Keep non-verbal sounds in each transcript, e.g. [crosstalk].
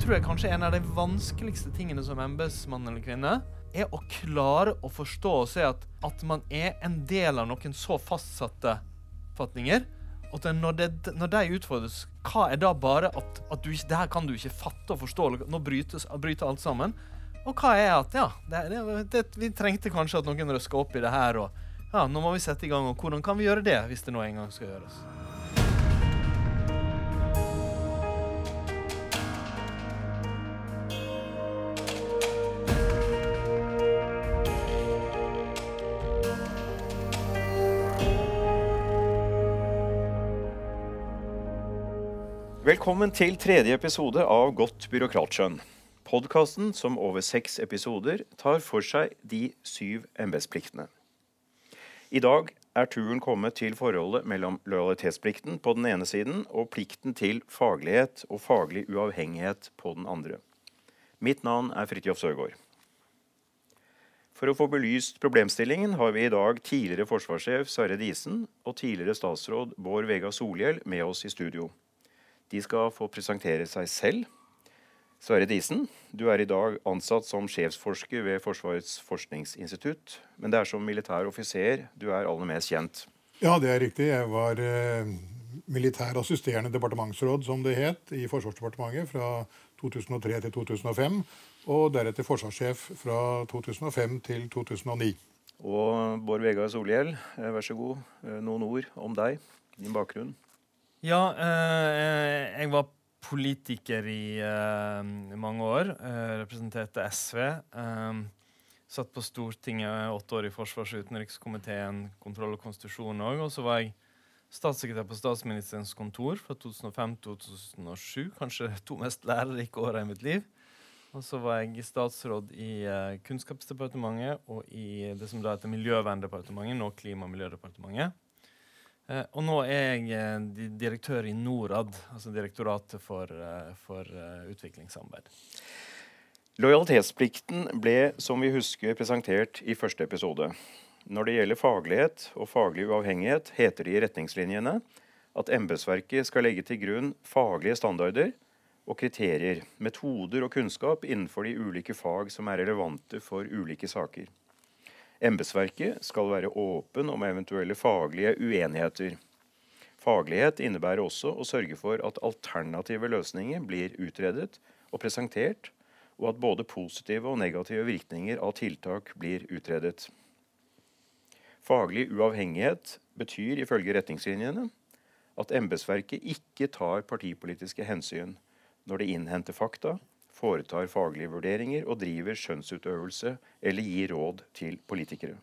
tror jeg kanskje en av de vanskeligste tingene som embetsmann eller -kvinne, er å klare å forstå og se at, at man er en del av noen så fastsatte fatninger. At når, det, når de utfordres, hva er da bare at, at du, det her kan du ikke fatte og forstå, nå brytes, bryter alt sammen. Og hva er at ja, det, det, vi trengte kanskje at noen røska opp i det her, og ja, nå må vi sette i gang. Og hvordan kan vi gjøre det, hvis det nå en gang skal gjøres? Velkommen til tredje episode av Godt byråkratskjønn. Podkasten som over seks episoder tar for seg de syv embetspliktene. I dag er turen kommet til forholdet mellom lojalitetsplikten på den ene siden og plikten til faglighet og faglig uavhengighet på den andre. Mitt navn er Fridtjof Sørgaard. For å få belyst problemstillingen har vi i dag tidligere forsvarssjef Sverre Disen og tidligere statsråd Bård Vegar Solhjell med oss i studio. De skal få presentere seg selv. Sverre Disen, du er i dag ansatt som sjefsforsker ved Forsvarets forskningsinstitutt. Men det er som militær offiser du er aller mest kjent. Ja, det er riktig. Jeg var eh, militær assisterende departementsråd, som det het, i Forsvarsdepartementet fra 2003 til 2005. Og deretter forsvarssjef fra 2005 til 2009. Og Bård Vegar Solhjell, eh, vær så god. Eh, noen ord om deg, din bakgrunn. Ja, eh, jeg var politiker i eh, mange år. Eh, representerte SV. Eh, satt på Stortinget åtte år i forsvars- og utenrikskomiteen, kontroll og konstitusjon òg. Og så var jeg statssekretær på statsministerens kontor fra 2005 til 2007. Kanskje to mest lærerike åra i mitt liv. Og så var jeg statsråd i Kunnskapsdepartementet og i det som da heter Miljøverndepartementet, nå Klima- og miljødepartementet. Eh, og nå er jeg eh, direktør i Norad, altså Direktoratet for, eh, for utviklingssamarbeid. Lojalitetsplikten ble, som vi husker, presentert i første episode. Når det gjelder faglighet og faglig uavhengighet, heter det i retningslinjene at embetsverket skal legge til grunn faglige standarder og kriterier, metoder og kunnskap innenfor de ulike fag som er relevante for ulike saker. Embetsverket skal være åpen om eventuelle faglige uenigheter. Faglighet innebærer også å sørge for at alternative løsninger blir utredet og presentert, og at både positive og negative virkninger av tiltak blir utredet. Faglig uavhengighet betyr ifølge retningslinjene at embetsverket ikke tar partipolitiske hensyn når det innhenter fakta foretar faglige vurderinger og driver skjønnsutøvelse eller gir råd til politikere.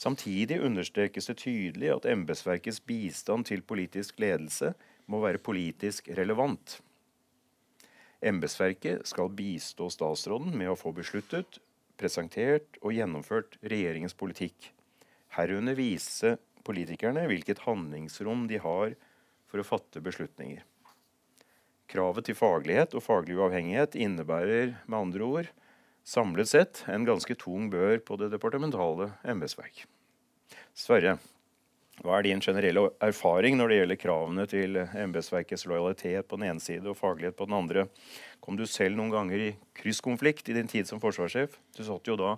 Samtidig understrekes det tydelig at embetsverkets bistand til politisk ledelse må være politisk relevant. Embetsverket skal bistå statsråden med å få besluttet, presentert og gjennomført regjeringens politikk, herunder vise politikerne hvilket handlingsrom de har for å fatte beslutninger. Kravet til faglighet og faglig uavhengighet innebærer med andre ord samlet sett en ganske tung bør på det departementale embetsverk. Sverre, hva er din generelle erfaring når det gjelder kravene til embetsverkets lojalitet på den ene side og faglighet på den andre? Kom du selv noen ganger i krysskonflikt i din tid som forsvarssjef? Du satt jo da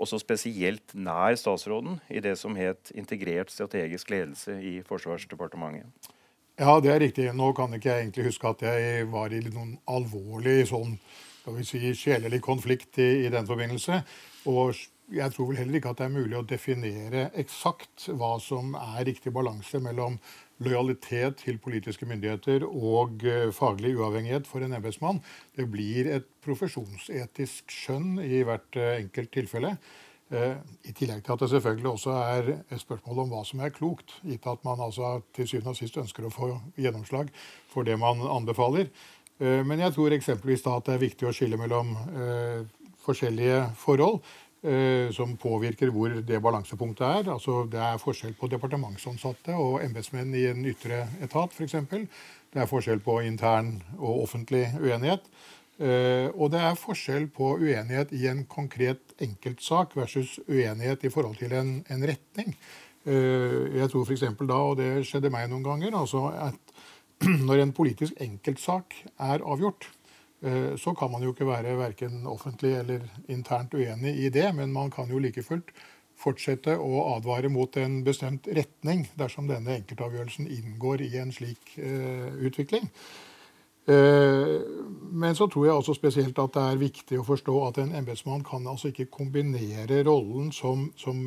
også spesielt nær statsråden i det som het integrert strategisk ledelse i Forsvarsdepartementet. Ja, det er riktig. Nå kan ikke jeg egentlig huske at jeg var i noen alvorlig sånn skal vi si, sjelelig konflikt i, i den forbindelse. Og jeg tror vel heller ikke at det er mulig å definere eksakt hva som er riktig balanse mellom lojalitet til politiske myndigheter og uh, faglig uavhengighet for en embetsmann. Det blir et profesjonsetisk skjønn i hvert uh, enkelt tilfelle. Eh, I tillegg til at det selvfølgelig også er et spørsmål om hva som er klokt, gitt at man altså til syvende og sist ønsker å få gjennomslag for det man anbefaler. Eh, men jeg tror eksempelvis da at det er viktig å skille mellom eh, forskjellige forhold som påvirker hvor det balansepunktet er. Altså Det er forskjell på departementsansatte og embetsmenn i en ytre etat f.eks. Det er forskjell på intern og offentlig uenighet. Uh, og det er forskjell på uenighet i en konkret enkeltsak versus uenighet i forhold til en, en retning. Uh, jeg tror f.eks. da, og det skjedde meg noen ganger, altså at [clears throat] når en politisk enkeltsak er avgjort, Eh, så kan man jo ikke være verken offentlig eller internt uenig i det, men man kan jo like fullt fortsette å advare mot en bestemt retning dersom denne enkeltavgjørelsen inngår i en slik utvikling. Uh, men så tror jeg også spesielt at det er viktig å forstå at en embetsmann kan altså ikke kombinere rollen som, som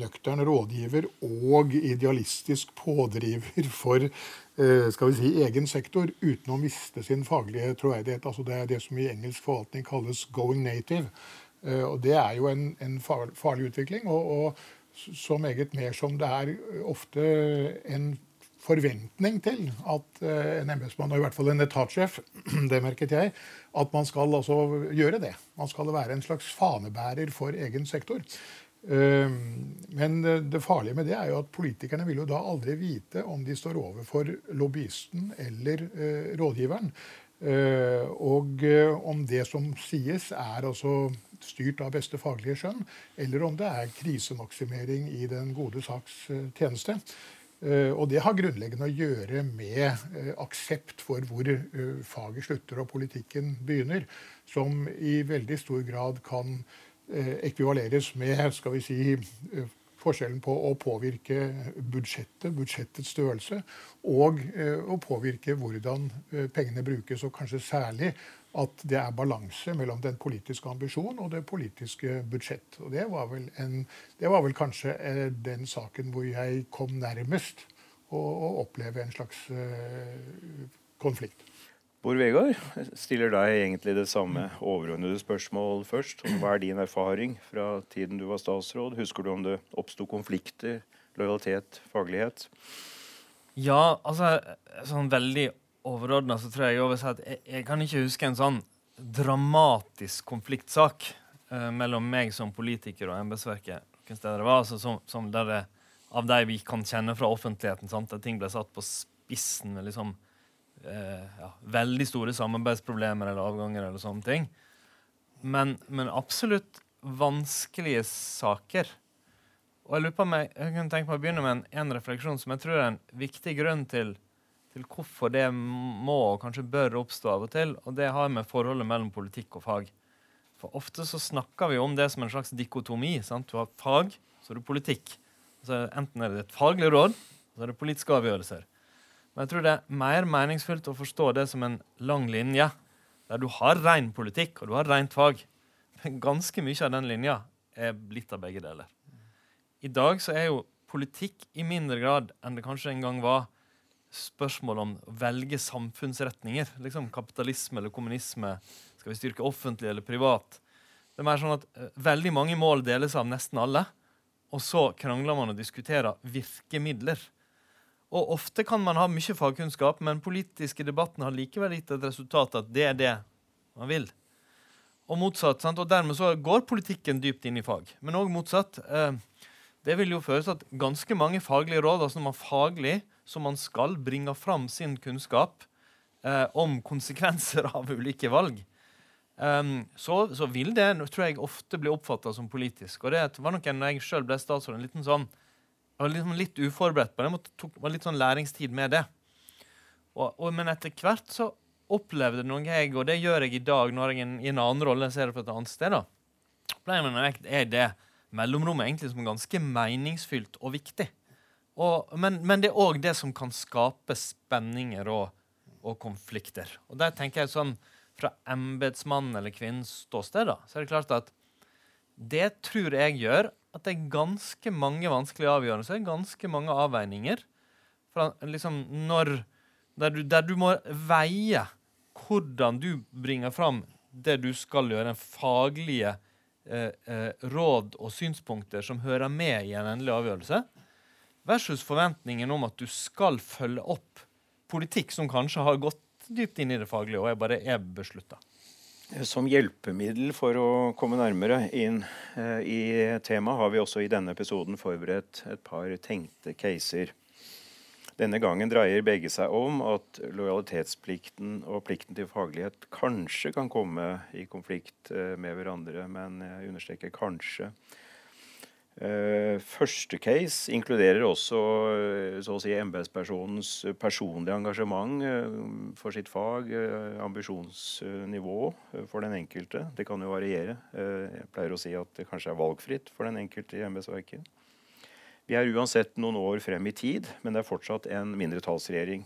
nøktern rådgiver og idealistisk pådriver for uh, skal vi si, egen sektor uten å miste sin faglige troverdighet. Altså det er det som i engelsk forvaltning kalles 'going native'. Eh, og Det er jo en, en farlig utvikling. Og, og, så meget mer som det er ofte en forventning til at eh, en embetsmann, og i hvert fall en etatssjef, [clears throat] det merket jeg, at man skal altså gjøre det. Man skal være en slags fanebærer for egen sektor. Eh, men det farlige med det er jo at politikerne vil jo da aldri vite om de står overfor lobbyisten eller rådgiveren. Og om det som sies, er altså styrt av beste faglige skjønn, eller om det er krisemaksimering i den gode saks eh, tjeneste. Eh, og det har grunnleggende å gjøre med eh, aksept for hvor faget slutter og politikken begynner, som i veldig stor grad kan ekvivaleres med skal vi si, forskjellen på å påvirke budsjettet, budsjettets størrelse, og å påvirke hvordan pengene brukes, og kanskje særlig at det er balanse mellom den politiske ambisjonen og det politiske budsjett. Og det var vel, en, det var vel kanskje eh, den saken hvor jeg kom nærmest å, å oppleve en slags uh, konflikt. Bård Vegard stiller deg egentlig det samme overordnede spørsmål først. Hva er din erfaring fra tiden du var statsråd? Husker du om det oppsto konflikter, lojalitet, faglighet? Ja, altså sånn veldig overordna så tror jeg jeg at jeg, jeg, kan ikke huske en sånn dramatisk konfliktsak uh, mellom meg som politiker og embetsverket. Det var altså som, som der det, av de vi kan kjenne fra offentligheten, sant? at ting ble satt på spissen med liksom uh, ja, veldig store samarbeidsproblemer eller avganger eller sånne ting. Men, men absolutt vanskelige saker. Og jeg lurer på meg, jeg kunne tenke meg å begynne med en, en refleksjon som jeg tror er en viktig grunn til til hvorfor det må og kanskje bør oppstå av og til. Og det har med forholdet mellom politikk og fag. For ofte så snakker vi om det som en slags dikotomi. Sant? Du har fag, så er det politikk. Så enten er det et faglig råd, så er det politiske avgjørelser. Men jeg tror det er mer meningsfullt å forstå det som en lang linje, der du har ren politikk og du har rent fag. Men ganske mye av den linja er blitt av begge deler. I dag så er jo politikk i mindre grad enn det kanskje en gang var, spørsmål om å velge samfunnsretninger. Liksom Kapitalisme eller kommunisme. Skal vi styrke offentlig eller privat? Det er mer sånn at uh, Veldig mange mål deles av nesten alle. Og så krangler man og diskuterer virkemidler. Og Ofte kan man ha mye fagkunnskap, men politiske debatten har likevel gitt et resultat at det er det man vil. Og motsatt, sant? Og Dermed så går politikken dypt inn i fag. Men òg motsatt. Uh, det vil jo føre til at ganske mange faglige råd, altså når man faglig som man skal bringe fram sin kunnskap eh, om konsekvenser av ulike valg, um, så, så, vil det tror jeg, ofte bli oppfatta som politisk. Og det var nok en, når jeg sjøl ble statsråd, en liten sånn, jeg var liksom litt uforberedt på det. Jeg tok, var litt sånn læringstid med det. Og, og, men etter hvert så opplevde noe jeg, og det gjør jeg i dag når jeg er i en annen rolle, ser det fra et annet sted, da, opplever jeg er det mellomrommet egentlig som ganske meningsfylt og viktig. Og, men, men, det er òg det som kan skape spenninger og, og, konflikter. Og der tenker jeg sånn Fra embetsmannen eller kvinnens ståsted da, så er det klart at det tror jeg gjør at det er ganske mange vanskelige avgjørelser, ganske mange avveininger. Fra, liksom når, der, du, der du må veie hvordan du bringer fram det du skal gjøre, den faglige eh, eh, råd og synspunkter som hører med i en endelig avgjørelse, versus forventningen om at du skal følge opp politikk som kanskje har gått dypt inn i det faglige og er bare er beslutta. Som hjelpemiddel for å komme nærmere inn eh, i temaet har vi også i denne episoden forberedt et par tenkte caser. Denne gangen dreier begge seg om at lojalitetsplikten og plikten til faglighet kanskje kan komme i konflikt eh, med hverandre, men jeg understreker kanskje. Uh, første case inkluderer også uh, så å si embetspersonens personlige engasjement uh, for sitt fag, ambisjonsnivå for den enkelte. Det kan jo variere. jeg pleier å si at det kanskje er valgfritt for den enkelte i embetsverket. Vi er uansett noen år frem i tid, men det er fortsatt en mindretallsregjering.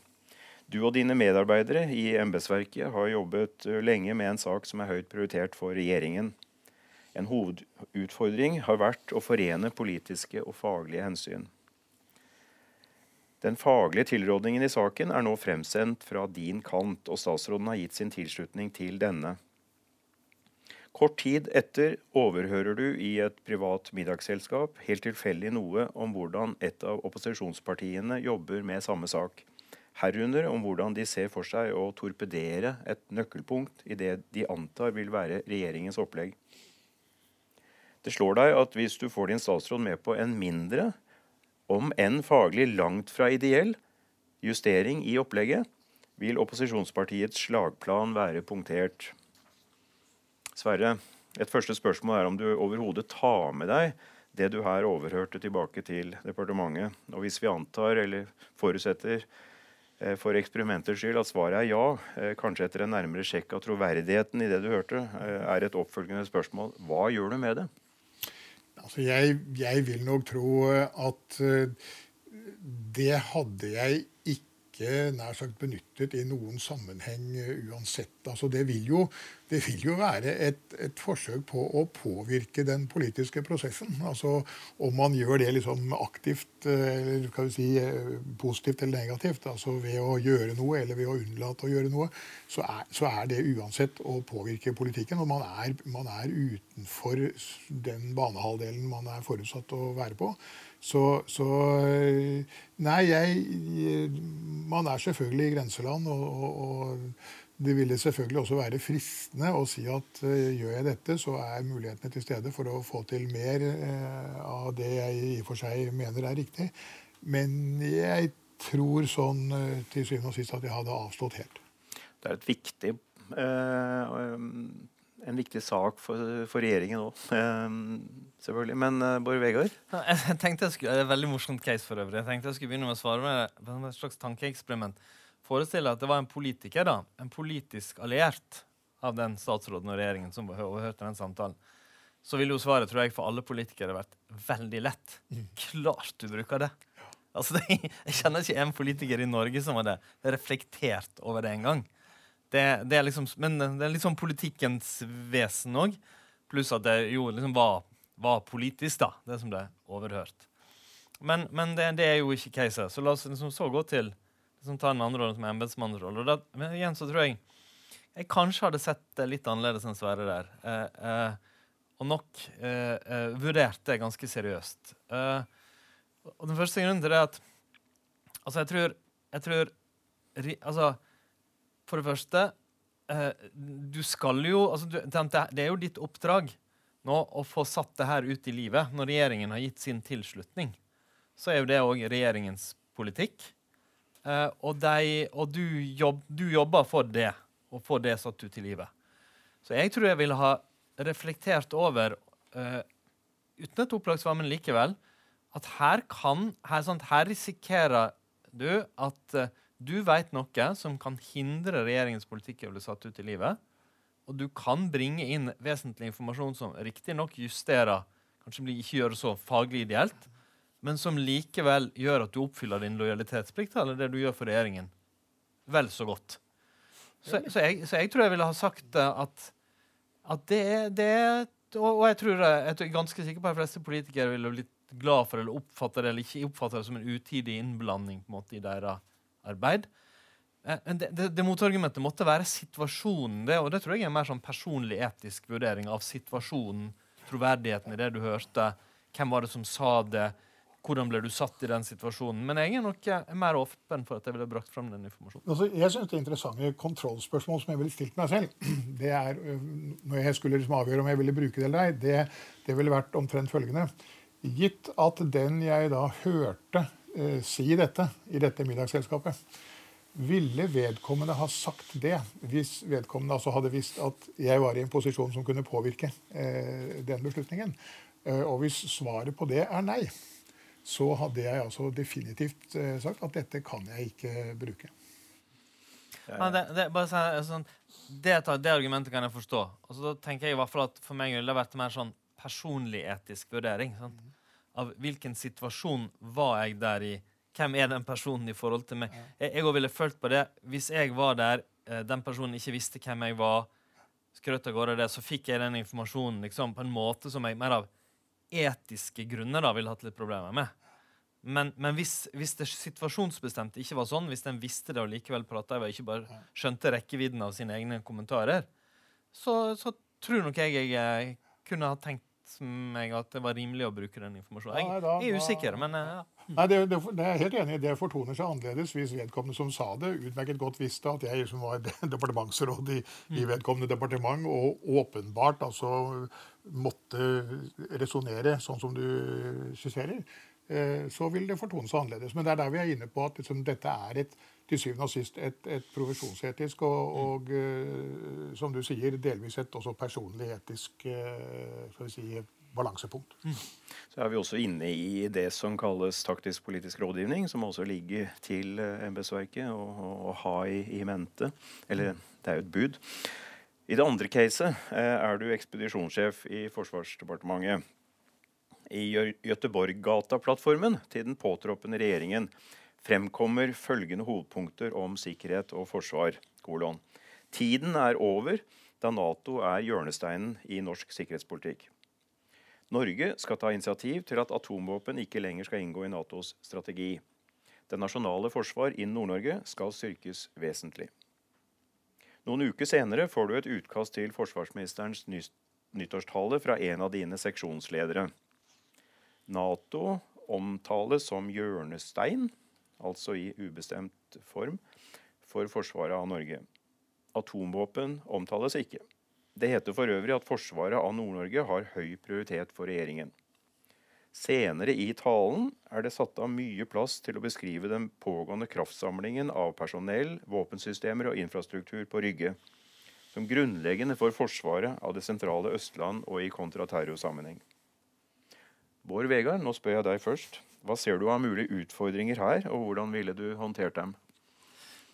Du og dine medarbeidere i embetsverket har jobbet lenge med en sak som er høyt prioritert for regjeringen. En hovedutfordring har vært å forene politiske og faglige hensyn. Den faglige tilrådningen i saken er nå fremsendt fra din kant, og statsråden har gitt sin tilslutning til denne. Kort tid etter overhører du i et privat middagsselskap helt tilfeldig noe om hvordan et av opposisjonspartiene jobber med samme sak. Herunder om hvordan de ser for seg å torpedere et nøkkelpunkt i det de antar vil være regjeringens opplegg. Det slår deg at hvis du får din statsråd med på en mindre, om enn faglig langt fra ideell, justering i opplegget, vil opposisjonspartiets slagplan være punktert. Sverre, et første spørsmål er om du overhodet tar med deg det du her overhørte tilbake til departementet. Og hvis vi antar, eller forutsetter eh, for eksperimenters skyld at svaret er ja, eh, kanskje etter en nærmere sjekk av troverdigheten i det du hørte, eh, er et oppfølgende spørsmål hva gjør du med det? Altså jeg, jeg vil nok tro at det hadde jeg ikke nær sagt benyttet i noen sammenheng uansett. Altså det, vil jo, det vil jo være et, et, forsøk på å påvirke den politiske prosessen. Altså Om man gjør det liksom aktivt, eller skal vi si positivt eller negativt, altså ved å gjøre noe eller ved å unnlate å gjøre noe, så er, så er det uansett å påvirke politikken. Og man er, man er utenfor den banehalvdelen man er forutsatt å være på. Så, så, Nei, jeg Man er selvfølgelig i grenseland, og, og det ville selvfølgelig også være fristende å si at uh, gjør jeg dette, så er mulighetene til stede for å få til mer uh, av det jeg i og for seg mener er riktig. Men jeg tror sånn uh, til syvende og sist at jeg hadde avstått helt. Det er et viktig en viktig sak for, for regjeringen òg, eh, [laughs] selvfølgelig. Men uh, Bård Vegard? Jeg tenkte jeg skulle, Det er et veldig morsomt case for øvrig. Jeg tenkte jeg skulle begynne med å svare med et slags tankeeksperiment. Forestill deg at det var en politiker, da, en politisk alliert av den statsråden og regjeringen som overhørte den samtalen. Så ville jo svaret tror jeg, for alle politikere vært veldig lett. Mm. Klart du bruker det. Altså, det, [laughs] Jeg kjenner ikke en politiker i Norge som hadde reflektert over det engang. Det, det, er liksom, men det er sånn politikkens vesen òg. Pluss at det jo liksom var, var, politisk, da, det som ble overhørt. Men, men det, det, er jo ikke caset. Så la oss liksom så gå til liksom tar den andre rollen som embetsmannsrolle. Men igjen så tror jeg jeg kanskje hadde sett det litt annerledes enn Sverre der. Eh, eh, og nok eh, eh vurdert det ganske seriøst. Eh, og den første grunnen til det er at Altså, jeg tror, jeg tror altså, for det første eh, Du skal jo altså, du, Det er jo ditt oppdrag nå å få satt det her ut i livet. Når regjeringen har gitt sin tilslutning, så er jo det òg regjeringens politikk. Eh, og, de, og du, jobb, du, jobber for det, og for det satt ut i livet. Så jeg tror jeg ville ha reflektert over, uh, uten et opplagsvar, men likevel, at her kan Her, sant, her risikerer du at uh, du veit noe som kan hindre regjeringens politikk å bli satt ut i livet. Og du kan bringe inn vesentlig informasjon som riktignok justerer Kanskje ikke gjør det så faglig ideelt, men som likevel gjør at du oppfyller din lojalitetsplikt, eller det du gjør for regjeringen, vel så godt. Så, så, jeg, så jeg, tror jeg ville ha sagt at, at det, det og, jeg tror jeg, jeg er ganske sikker på at de fleste politikere ville blitt glad for eller oppfatte det eller ikke oppfatte det som en utidig innblanding på en måte i deres arbeid. Men det, det, det motargumentet måtte være situasjonen. Det, og det tror jeg er en mer sånn personlig etisk vurdering av situasjonen, troverdigheten i det du hørte. Hvem var det som sa det? Hvordan ble du satt i den situasjonen? Men jeg er nok eh, mer åpen for at jeg ville brakt frem den informasjonen. Altså, jeg synes Det interessante kontrollspørsmål som jeg ville stilt meg selv, [clears throat] det er, når jeg skulle liksom avgjøre om jeg ville bruke det eller ei, det, det ville vært omtrent følgende. Gitt at den jeg da hørte eh, si dette i dette middagsselskapet, ville vedkommende ha sagt det hvis vedkommende altså hadde visst at jeg var i en posisjon som kunne påvirke eh, den beslutningen? Og hvis svaret på det er nei, så hadde jeg altså definitivt sagt at dette kan jeg ikke bruke. Ja, det, det, sånn, det, det, argumentet kan jeg forstå. Altså, da tenker jeg i hvert fall at For meg ville det vært mer sånn personlig etisk vurdering. Sant? Av hvilken situasjon var jeg der i? Hvem er den personen i forhold til meg? Jeg, jeg ville følt på det. Hvis jeg var der, eh, den personen ikke visste hvem jeg var, skrøt av gårde det, så fikk jeg den informasjonen liksom, på en måte som jeg mer av etiske grunner da ville hatt litt problemer med. Men, men hvis, hvis, det situasjonsbestemte ikke var sånn, hvis en visste det og likevel prata og ikke bare skjønte rekkevidden av sine egne kommentarer, så, så tror nok jeg jeg kunne ha tenkt meg at det var rimelig å bruke den informasjonen. Jeg, jeg er usikker, men eh, ja. Nei, det, det, det, er helt enig. Det fortoner seg annerledes hvis vedkommende som sa det, utmerket godt visste at jeg som var [laughs] departementsråd i, i mm. vedkommende departement, og åpenbart altså måtte resonnere sånn som du skisserer. Eh, så vil det fortone seg annerledes. Men det er der vi er inne på at liksom, dette er et, til syvende og sist et, et profesjonsetisk og, og mm. som du sier, delvis et også personlig etisk uh, skal vi si, balansepunkt. Mm. Så er vi også inne i det som kalles taktisk politisk rådgivning, som også ligger til uh, embetsverket å ha i, i, mente. Eller det er jo et bud. I det andre caset er du ekspedisjonssjef i Forsvarsdepartementet i Göteborggata-plattformen til den påtroppende regjeringen fremkommer følgende hovedpunkter om sikkerhet og forsvar. Kolon. Tiden er over da Nato er hjørnesteinen i norsk sikkerhetspolitikk. Norge skal ta initiativ til at atomvåpen ikke lenger skal inngå i Natos strategi. Det nasjonale forsvar i Nord-Norge skal styrkes vesentlig. Noen uker senere får du et utkast til forsvarsministerens nyttårstale fra en av dine seksjonsledere. Nato omtales som hjørnestein, altså i ubestemt form, for forsvaret av Norge. Atomvåpen omtales ikke. Det heter for øvrig at forsvaret av Nord-Norge har høy prioritet for regjeringen. Senere i talen er det satt av mye plass til å beskrive den pågående kraftsamlingen av personell, våpensystemer og infrastruktur på Rygge, som grunnleggende for forsvaret av det sentrale Østland og i kontraterrorsammenheng. Bård Vegard, nå spør jeg deg først. Hva ser du av mulige utfordringer her, og hvordan ville du håndtert dem?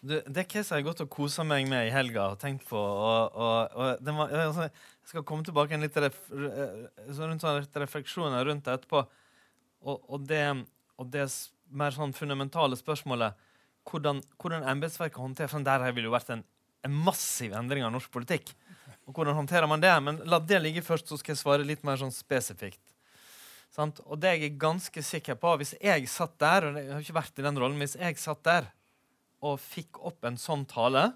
Du, det er har jeg gått og kosa meg med i helga og tenkt på. Og, og, og var, altså, jeg skal komme tilbake en litt ref, rundt sånn refleksjoner rundt det etterpå. Og, det, og det mer sånn fundamentale spørsmålet hvordan, hvordan embetsverket håndterer sånn Der ville jo vært en, en, massiv endring av norsk politikk. Og hvordan håndterer man det? Men la det ligge først, så skal jeg svare litt mer sånn spesifikt. Sant? Og det jeg er ganske sikker på Hvis jeg satt der, og jeg har ikke vært i den rollen, hvis jeg satt der og fikk opp en sånn tale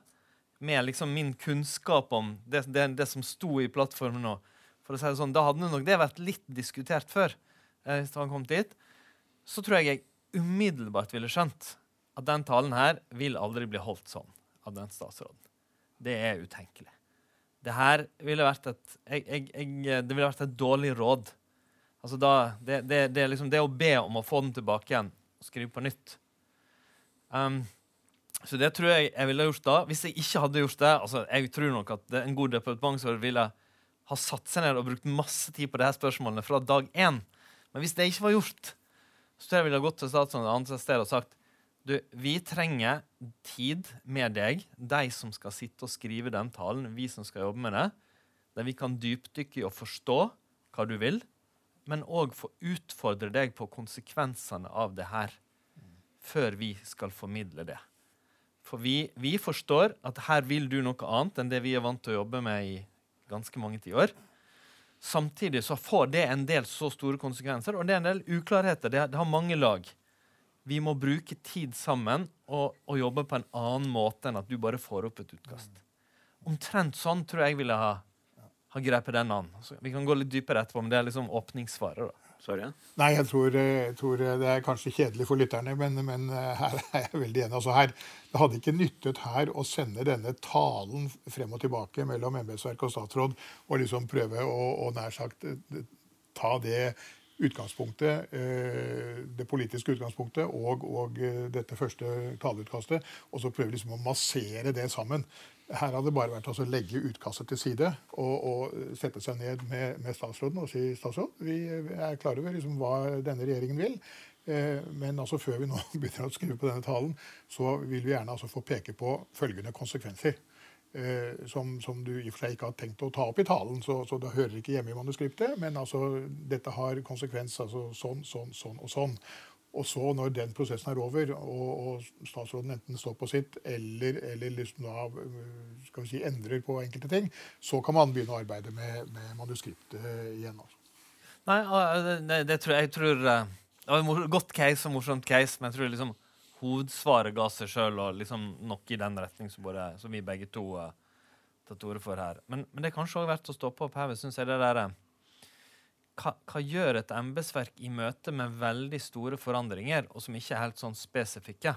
med liksom min kunnskap om det, det, det som sto i plattformen nå, for å si det sånn, da hadde nok det vært litt diskutert før. Eh, hvis han kom dit, Så tror jeg jeg umiddelbart ville skjønt at den talen her vil aldri bli holdt sånn av den statsråden. Det er utenkelig. Det her ville vært et, jeg, jeg, jeg, det ville vært et dårlig råd Altså da, det, det, det, er liksom det å be om å få den tilbake igjen og skrive på nytt. Um, så det tror jeg jeg ville gjort da. Hvis jeg ikke hadde gjort det altså Jeg tror nok at en god departementsråd ville ha satt seg ned og brukt masse tid på de her spørsmålene fra dag én. Men hvis det ikke var gjort, så tror jeg ville gått til statsråden et annet sted og sagt du, vi trenger tid med deg, de som skal sitte og skrive den talen, vi som skal jobbe med det, der vi kan dypdykke i å forstå hva du vil, men òg få utfordre deg på konsekvensene av det her før vi skal formidle det. For vi, vi, forstår at her vil du noe annet enn det vi er vant til å jobbe med i ganske mange tiår. Samtidig så får det en del så store konsekvenser, og det er en del uklarheter. Det, det har mange lag. Vi må bruke tid sammen og, og, jobbe på en annen måte enn at du bare får opp et utkast. Omtrent sånn tror jeg ville ha ha grepet den an. Så vi kan gå litt dypere etterpå, men det er liksom åpningssvaret. da. Sorry. Nei, jeg tror, jeg tror, det er kanskje kjedelig for lytterne, men, men, eh, her er jeg veldig enig. Altså her, det hadde ikke nyttet her å sende denne talen frem og tilbake mellom embetsverk og statsråd og liksom prøve å, å nær sagt eh, ta det utgangspunktet, eh, det politiske utgangspunktet og, og dette første taleutkastet, og så prøve liksom å massere det sammen. Her hadde det bare vært å legge utkastet til side og, og sette seg ned med, med, statsråden og si statsråd, vi er klar over liksom hva denne regjeringen vil. Eh, men altså før vi nå [laughs] begynner å skrive på denne talen, så vil vi gjerne altså få peke på følgende konsekvenser. Eh, som, som, du i og for seg ikke har tenkt å ta opp i talen, så, så det hører ikke hjemme i manuskriptet. Men altså, dette har konsekvens altså sånn, sånn, sånn og sånn. Og så, når den prosessen er over, og, og statsråden enten står på sitt eller, eller liksom da, skal vi si, endrer på enkelte ting, så kan man begynne å arbeide med, med manuskriptet igjen. Altså. Nei, det, det, tror jeg, jeg tror eh, Det var et godt case og morsomt case, men jeg tror liksom hovedsvaret ga seg sjøl, og liksom noe i den retning som, både, som vi begge to uh, tatt til orde for her. Men, men, det er kanskje òg verdt å stoppe opp her. Synes jeg det der, uh, hva, hva, gjør et embetsverk i møte med veldig store forandringer, og som ikke er helt sånn spesifikke?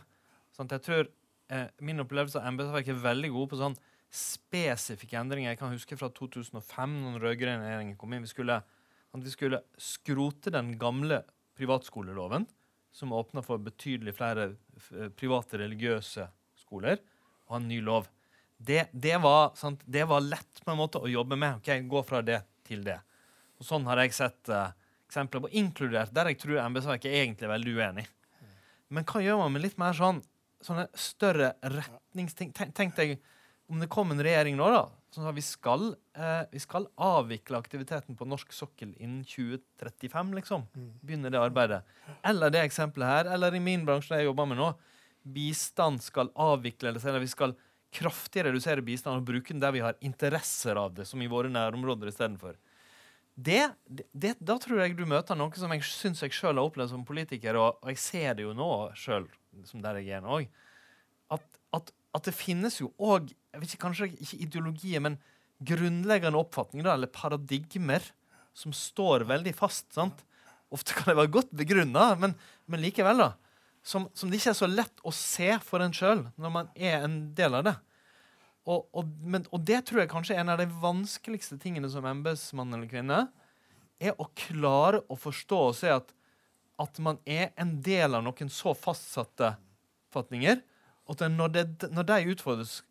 Sånn jeg tror eh, Min opplevelse av embetsverket er veldig gode på sånn spesifikke endringer. Jeg kan huske fra 2005, når den rød-grønne regjeringen kom inn. Vi skulle, vi skulle skrote den gamle privatskoleloven, som åpna for betydelig flere eh, private religiøse skoler, og en ny lov. Det, det, var, det, var, lett på en måte å jobbe med. ok, Gå fra det til det. Og Sånn har jeg sett uh, eksempler på, inkludert der jeg tror embetsverket er egentlig veldig uenig. Men hva gjør man med litt mer sånn sånne større retningsting? Tenk, tenk deg om det kom en regjering nå da, som sa vi skal, eh, vi skal avvikle aktiviteten på norsk sokkel innen 2035, liksom. Begynne det arbeidet. Eller det eksempelet her, eller i min bransje jeg jobber med nå, bistand skal avvikles, eller vi skal kraftig redusere bistand og bruke den der vi har interesser av det, som i våre nærområder istedenfor det, det, da tror jeg du møter noe som jeg syns jeg sjøl har opplevd som politiker, og, og, jeg ser det jo nå sjøl, som der jeg er nå òg, at, at, det finnes jo òg Kanskje ikke ideologier, men grunnleggende oppfatninger, eller paradigmer, som står veldig fast. sant? Ofte kan det være godt begrunna, men, men, likevel, da. Som, som, det ikke er så lett å se for en sjøl når man er en del av det. Og, og, men, og, det tror jeg kanskje er en av de vanskeligste tingene som embetsmann eller -kvinne. Er å klare å forstå og se at, at man er en del av noen så fastsatte fatninger. At når, det, når de utfordres,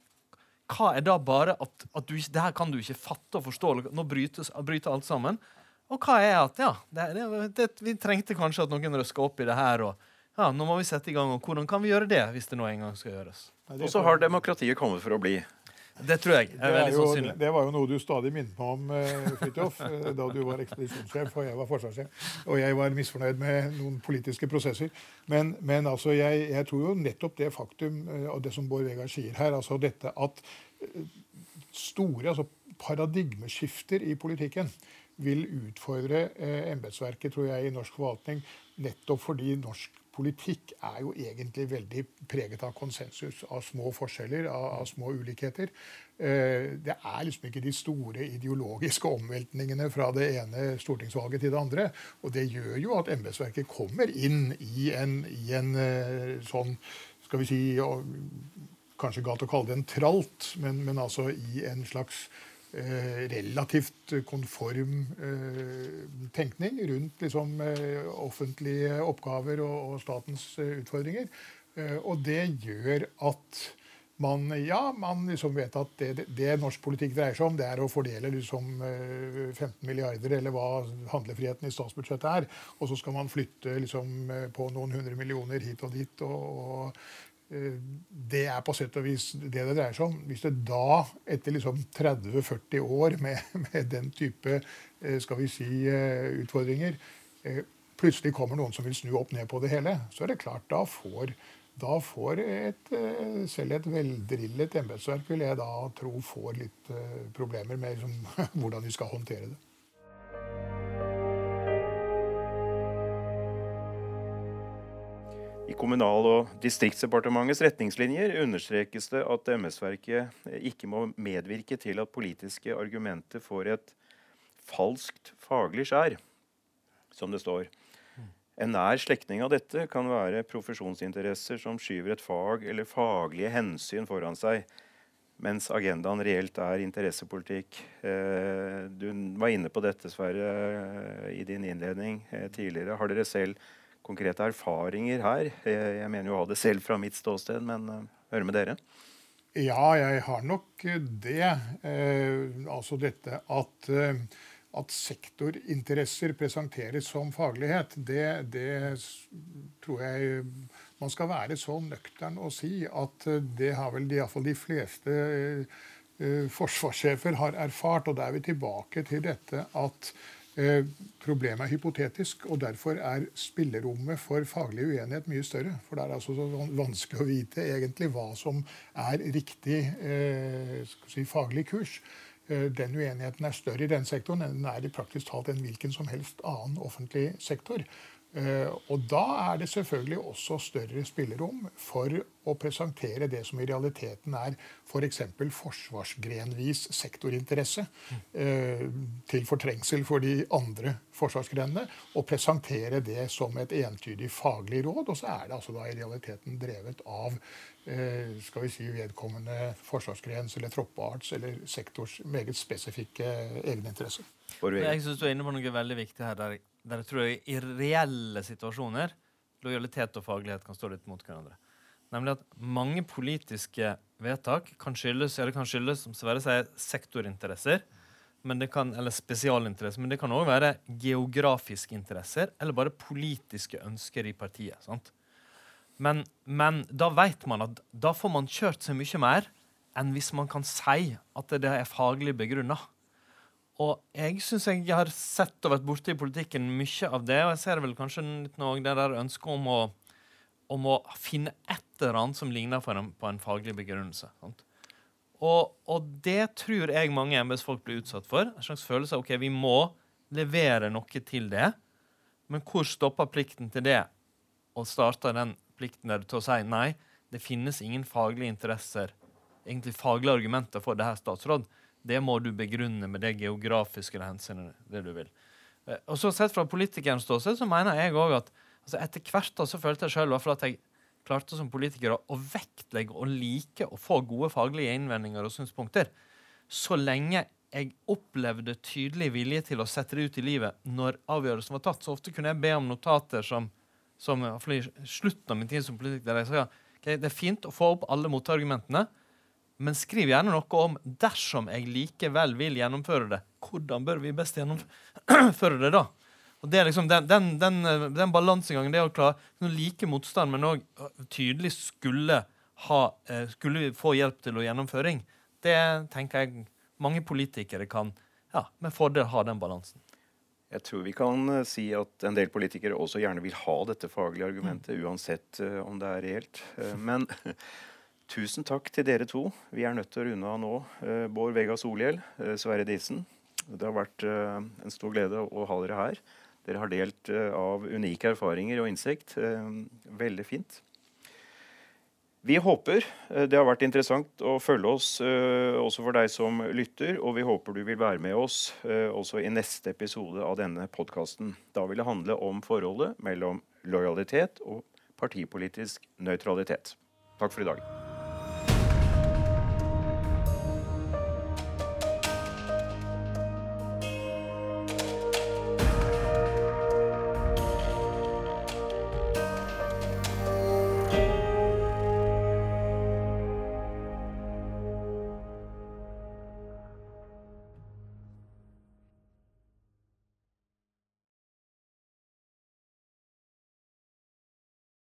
hva er da bare at, at du, det her kan du ikke fatte og forstå? Nå brytes, bryter alt sammen. Og hva er at ja, det, det, vi trengte kanskje at noen røska opp i det her. og ja, nå må vi sette i gang, og Hvordan kan vi gjøre det hvis det nå en gang skal gjøres? Og så har demokratiet kommet for å bli. Det tror jeg. er veldig sannsynlig. Det var jo noe du stadig minnet meg om, uh, Fridtjof, eh, da du var ekspedisjonssjef og jeg var forsvarssjef. Og jeg var misfornøyd med noen politiske prosesser. Men, men altså, jeg, jeg, tror jo nettopp det faktum, eh, og det som Bård Vegar sier her, altså dette at store altså paradigmeskifter i politikken vil utfordre eh, embetsverket tror jeg, i norsk forvaltning, nettopp fordi norsk politikk er jo egentlig veldig preget av konsensus, av små forskjeller, av, av små ulikheter. Eh, det er liksom ikke de store ideologiske omveltningene fra det ene stortingsvalget til det andre. Og det gjør jo at embetsverket kommer inn i en, i en eh, sånn skal vi si, Kanskje galt å kalle det en tralt, men, men altså i en slags relativt konform eh, tenkning rundt liksom, eh, offentlige oppgaver og, og statens utfordringer. og det gjør at man, ja, man liksom vet at det, det, det, norsk politikk dreier seg om, det er å fordele liksom 15 milliarder, eller hva handlefriheten i statsbudsjettet er. Og så skal man flytte liksom på noen hundre millioner hit og dit. og, og Eh, det er på sett og vis det det dreier seg om. Hvis det da, etter liksom 30-40 år med, med, den type eh, skal vi si, eh, utfordringer, plutselig kommer noen som vil snu opp ned på det hele, så er det klart da får, da får et, selv et veldrillet embetsverk vil jeg da tro får litt problemer med liksom, [laughs] hvordan de skal håndtere det. Kommunal- og distriktsdepartementets retningslinjer understrekes det at MS-verket ikke må medvirke til at politiske argumenter får et falskt faglig skjær, som det står. En nær slektning av dette kan være profesjonsinteresser som skyver et fag eller faglige hensyn foran seg, mens agendaen reelt er interessepolitikk. Eh, du var inne på dette, Sverre, i din innledning eh, tidligere. Har dere selv konkrete erfaringer her? Jeg mener jo å ha det selv fra mitt ståsted, men hør høre med dere. Ja, jeg har nok det. Eh, altså dette at, eh, at sektorinteresser presenteres som faglighet, det, det, tror jeg man skal være så nøktern å si at eh, det har vel iallfall de fleste eh, forsvarssjefer har erfart. Og da er vi tilbake til dette at Eh, problemet er hypotetisk, og derfor er spillerommet for faglig uenighet mye større. For det er altså så vanskelig å vite egentlig hva som er riktig eh, si, faglig kurs. Eh, den uenigheten er større i den sektoren enn den er i praktisk talt en hvilken som helst annen offentlig sektor. Eh, og da er det selvfølgelig også større spillerom for å presentere det som i realiteten er f.eks. For forsvarsgrenvis sektorinteresse eh, til fortrengsel for de andre forsvarsgrenene, og presentere det som et entydig faglig råd. Og så er det altså da i realiteten drevet av eh, skal vi si, vedkommende forsvarsgrens eller troppearts eller sektors meget spesifikke egeninteresse. Jeg syns du er inne på noe veldig viktig her. der der jeg tror jeg i reelle situasjoner lojalitet og faglighet kan stå litt mot hverandre. Nemlig at mange politiske vedtak kan skyldes, eller kan skyldes som Sverre sier, sektorinteresser kan, eller spesialinteresser, men det kan òg være geografiske interesser eller bare politiske ønsker i partiet. sant? Men, men da vet man at da får man kjørt seg mye mer enn hvis man kan si at det er faglig begrunna. Og jeg syns jeg har sett og vært borte i politikken mye av det, og jeg ser vel kanskje litt nå det der ønsket om å, om å finne et eller annet som ligner en, på en faglig begrunnelse. Og, og, det tror jeg mange embetsfolk blir utsatt for. En slags følelse av ok, vi må levere noe til det. Men hvor stopper plikten til det, og starter den plikten der til å si nei, det finnes ingen faglige interesser, egentlig faglige argumenter for det her, statsråd det må du begrunne med det geografiske hensynet det du vil. Eh, og så Sett fra politikerens ståsted så mener jeg òg at altså etter hvert så følte jeg sjøl at jeg klarte som politiker å vektlegge og like å få gode faglige innvendinger og synspunkter. Så lenge jeg opplevde tydelig vilje til å sette det ut i livet når avgjørelsen var tatt. Så ofte kunne jeg be om notater som, som i slutten av min tid som politiker der jeg sa okay, det er fint å få opp alle motargumentene, men skriv gjerne noe om dersom jeg likevel vil gjennomføre det. Hvordan bør vi best gjennomføre [clears throat] det da? Og det er liksom Den, den, den, den balansegangen, det å klare like motstand, men òg tydelig skulle, ha, eh, skulle få hjelp til å gjennomføring, det tenker jeg mange politikere kan ja, med fordel ha den balansen. Jeg tror vi kan eh, si at en del politikere også gjerne vil ha dette faglige argumentet, mm. uansett om det er reelt. Men [laughs] Tusen takk til dere to. Vi er nødt til å runde av nå. Eh, Bård Vega Solhjell, eh, Sverre Disen. Det har vært eh, en stor glede å ha dere her. Dere har delt av unike erfaringer og innsikt. Veldig fint. Vi håper det har vært interessant å følge oss også for deg som lytter, og vi håper du vil være med oss også i neste episode av denne podkasten. Da vil det handle om forholdet mellom lojalitet og partipolitisk nøytralitet. Takk for i dag.